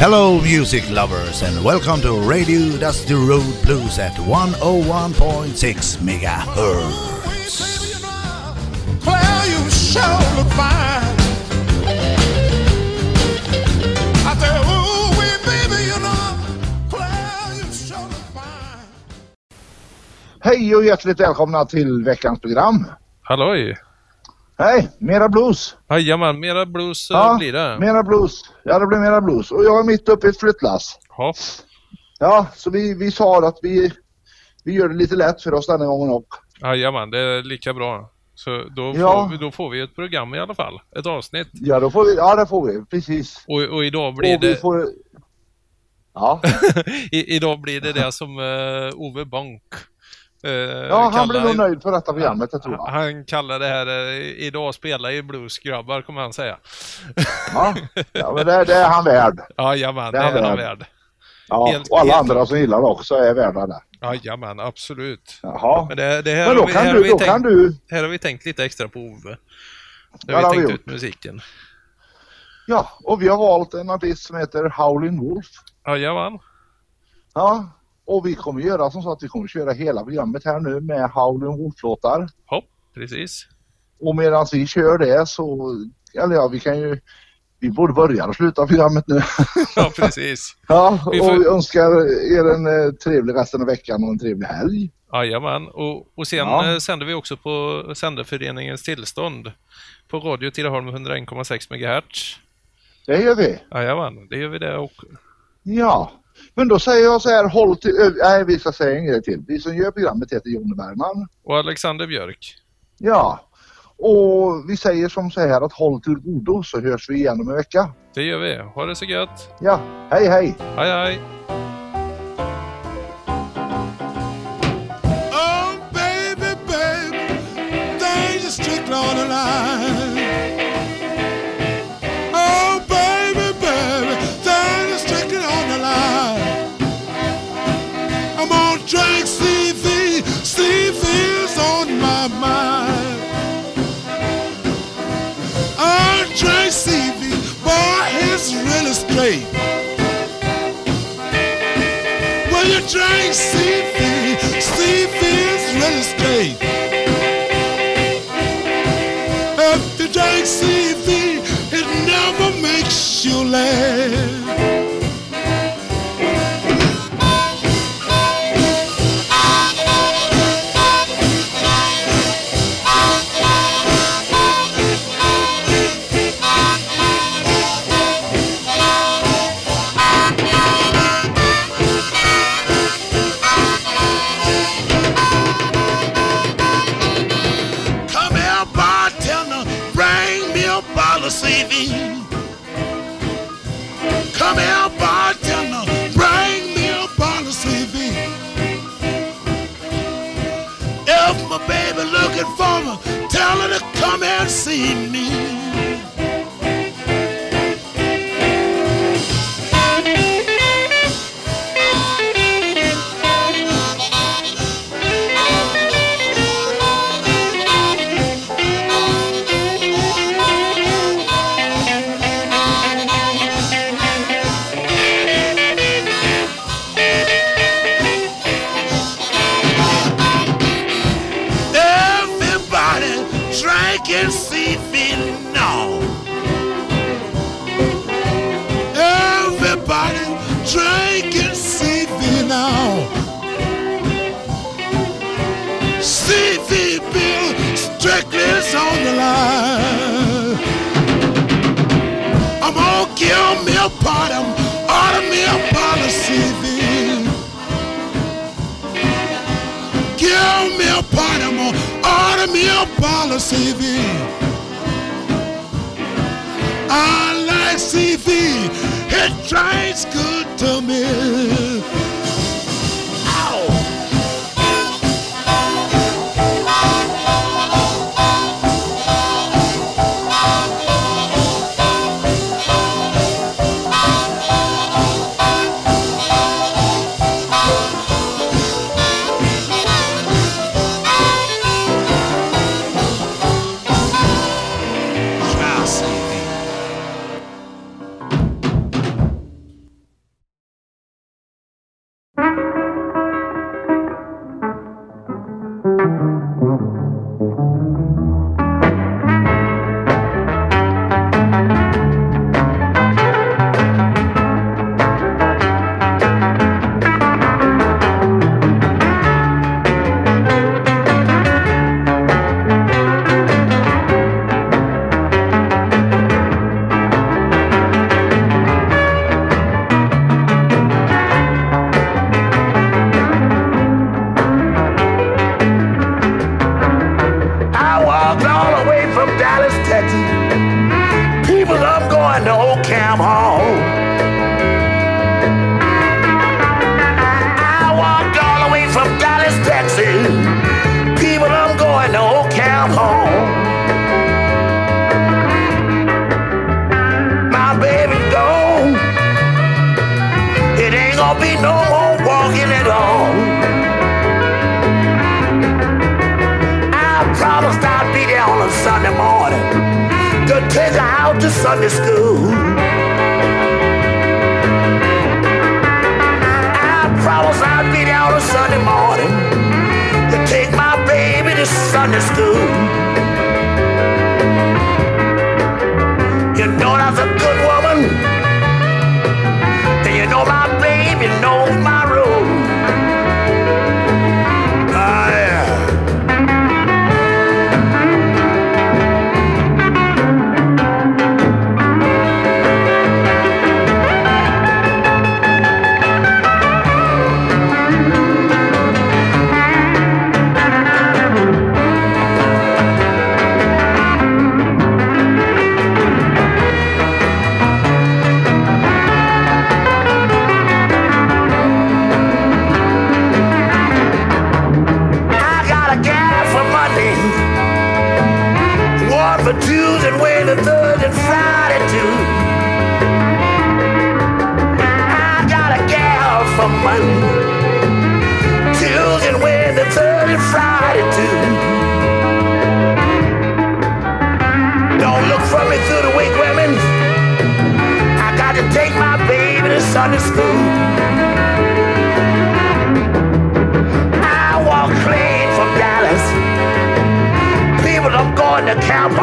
Hello, music lovers, and welcome to Radio Dusty Road Blues at 101.6 megahertz. Claire, you sure look fine. I said, ooh, wee, baby, you know, Claire, you sure look fine. Hej och hjärtligt välkomna till veckans program. Halloj! Hej, mera blues. Jajamän, mera blues ja, blir det. mera blues. Ja, det blir mera blues. Och jag är mitt uppe i ett flyttlass. Ja. Ja, så vi, vi sa att vi, vi gör det lite lätt för oss denna gången också. Jajamän, det är lika bra. Så då, Ja. får vi, då får vi ett program i alla fall. Ett avsnitt. Ja, då får vi, ja det får vi. Precis. Och, och idag blir och det... får... Ja, I, idag blir det det som uh, Ove Bonk uh, ja han blir nog nöjd för detta programmet, det tror jag. Han kallar det här uh, Idag spelar i bluesgrabbar, kommer han säga. Ja, ja men det, det är han värd. Jajamän, det Det är är han han värd. Ja, Helt- och alla helt andra som gillar det också är värda det. Jajamän, absolut. Jaha. Men, det, det här, Men då vi, kan här, du, vi då tänkt, kan du... här har vi tänkt lite extra på Ove. Ja, Där har det har vi vi tänkt gjort. ut musiken. Ja, och vi har valt en artist som heter Howlin' Wolf. Jajamän. Ja, och vi kommer göra som så att vi kommer köra hela programmet här nu med Howlin' Wolf-låtar. Hopp, precis. Och medan vi kör det så, eller ja, vi kan ju, vi borde börja och sluta programmet nu. Ja, precis. ja, Vi och får- vi önskar er en eh, trevlig resten av veckan och en trevlig helg. Jajamän. Och, och sen Ja. eh, sänder vi också på Sändarföreningens tillstånd på Radio Tidaholm 101,6 MHz. Det gör vi. Jajamän, det gör vi det också. Ja, men då säger jag så här, håll till, nej vi ska säga en grej till. Vi som gör programmet heter Jonny Bergman. Och Alexander Björk. Ja, och vi säger som så här att håll till godo så hörs vi igen om en vecka. Det gör vi. Ha det så gött. Ja, hej hej! Hej hej! It's really straight. When you drink CV, CV is really straight. If you drink CV, it never makes you laugh. Her come and see me. Me a bottle of CV. I like CV, it drinks good to me. Out to Sunday school. I promised I'd be there on a Sunday morning to take my baby to Sunday school. And Friday too. I got a gal for Monday, Tuesday, Wednesday, Thursday, and Friday too. Don't look for me through the week, women. I got to take my baby to Sunday school. I walk clean from Dallas. People, I'm going to Camp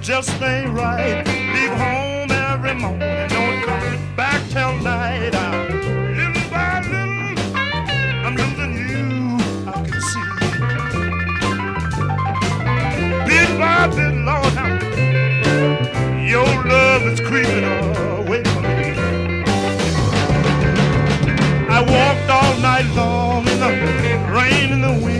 just ain't right. Leave home every morning, don't come back till night. I'm little by little, I'm losing you. I can see. Bit by bit, Lord, I'm, your love is creeping away from me. I walked all night long in the rain and the wind.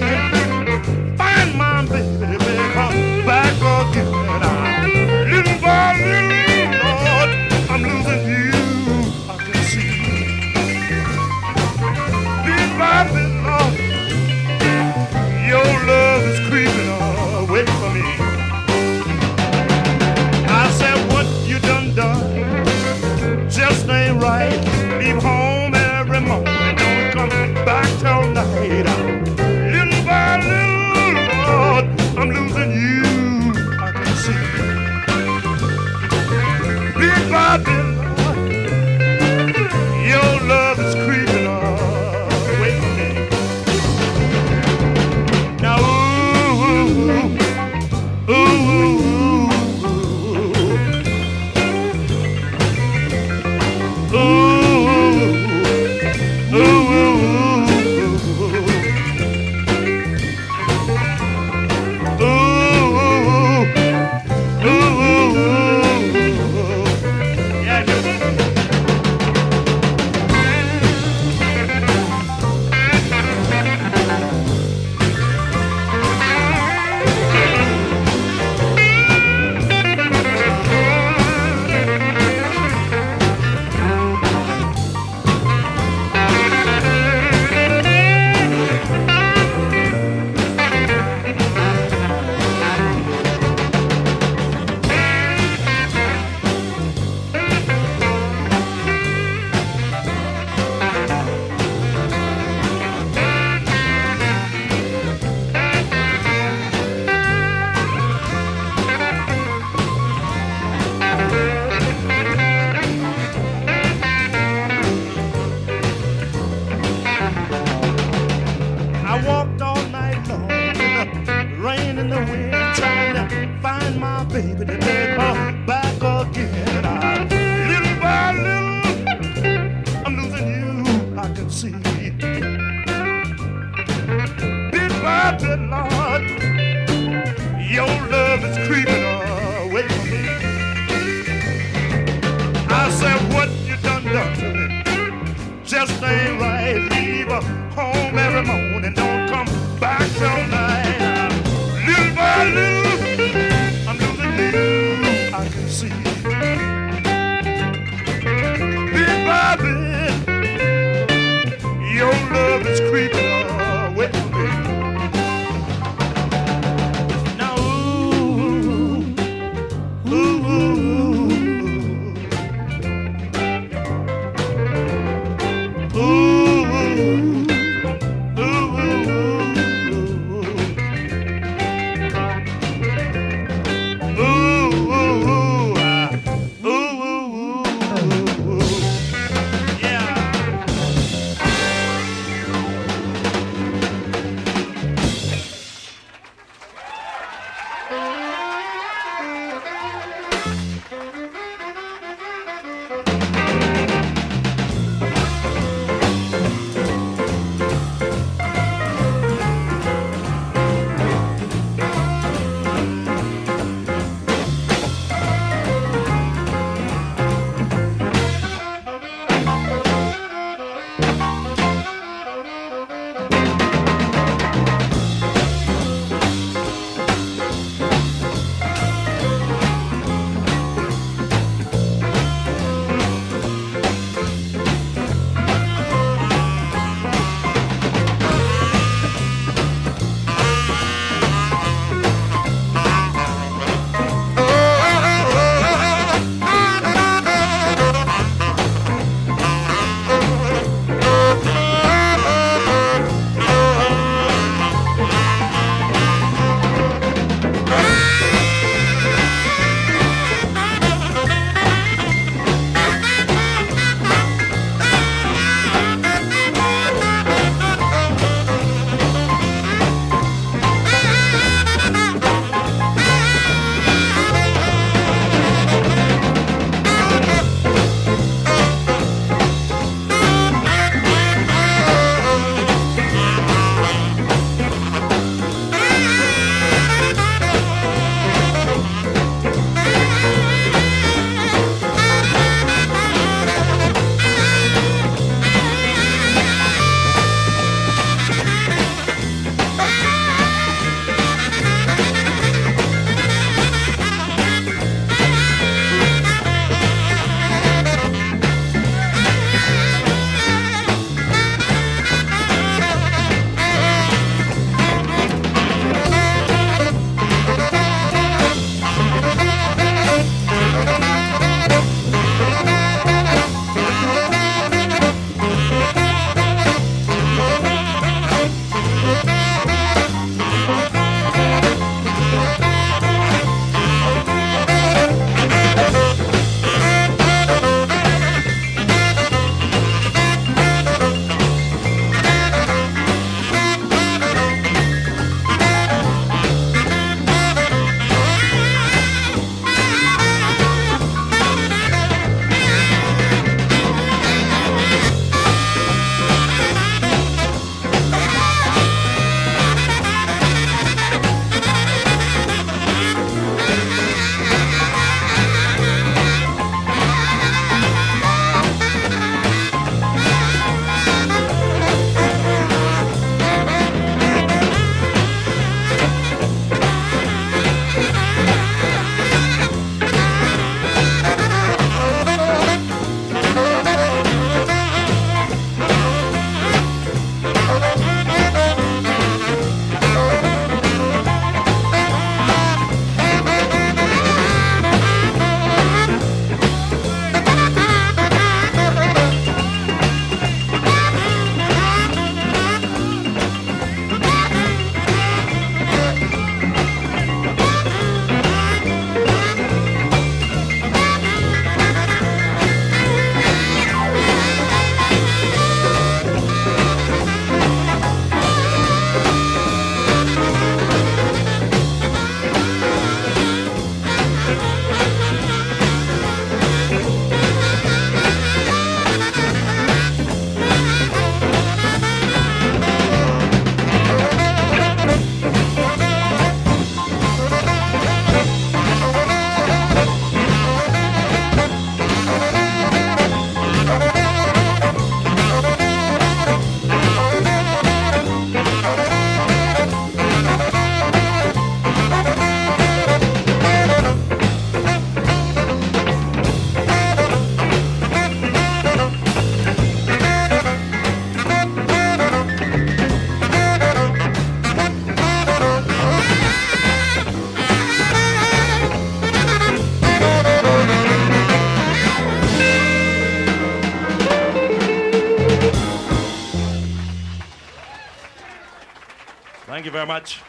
Thank you very much.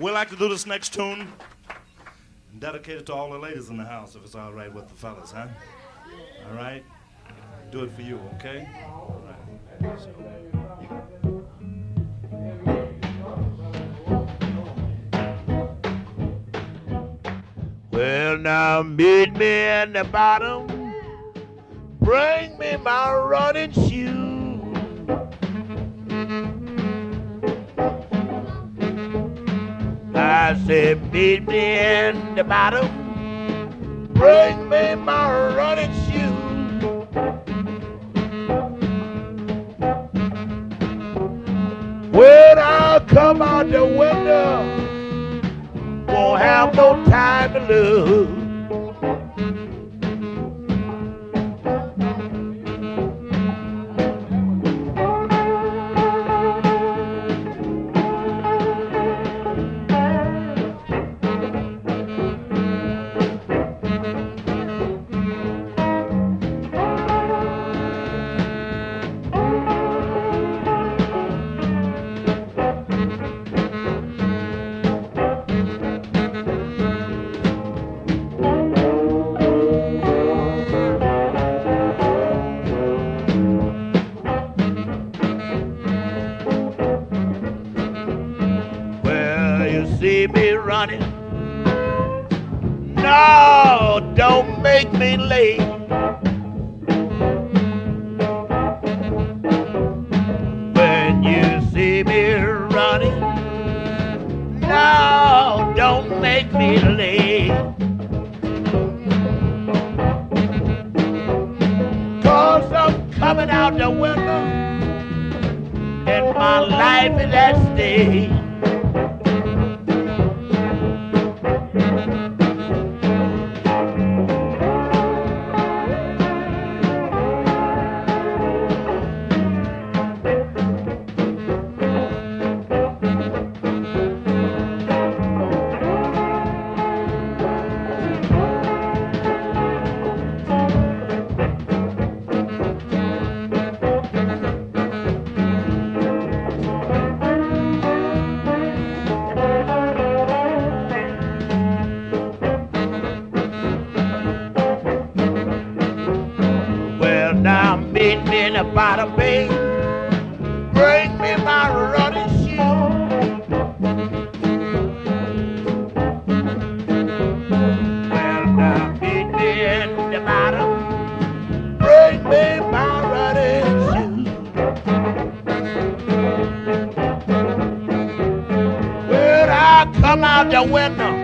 We'd like to do this next tune and dedicate it to all the ladies in the house, if it's all right with the fellas, huh? All right? Do it for you, okay? All right. So- Well, now meet me in the bottom. Bring me my running shoes. I said, meet me in the bottom. Bring me my running shoes. When I come out the window, won't have no time to lose. Cause I'm coming out the window, and my life is at stake. Meet me in the bottom bay. Bring me my running shoes. Well, now meet me in the bottom. Bring me my running shoes. When I come out the window,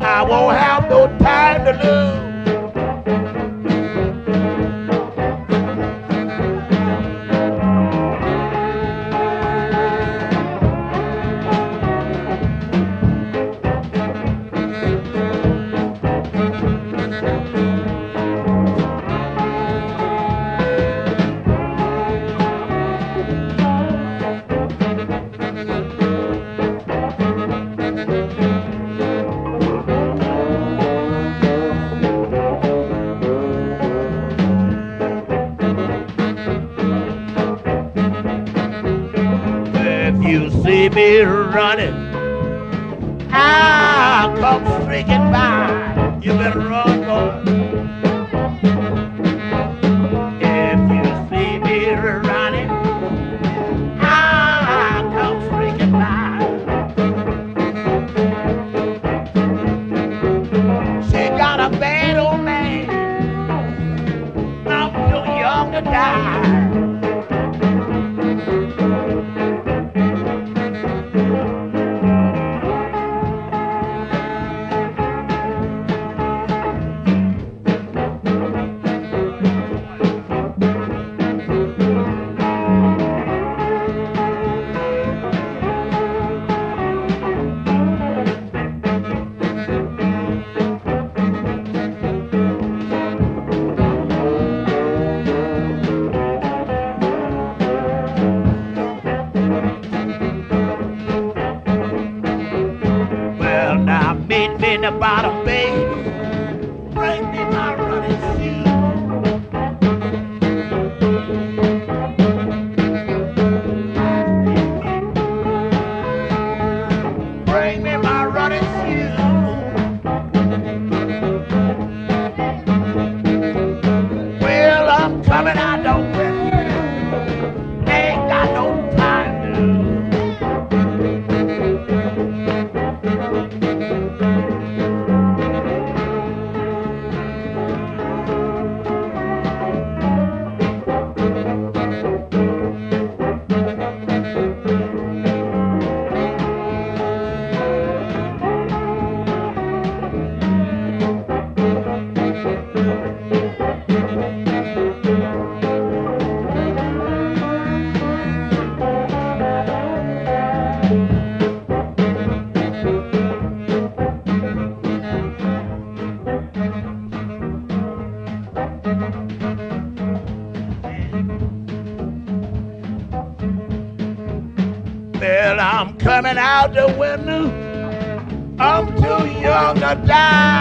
I won't have no time to lose. Running, die.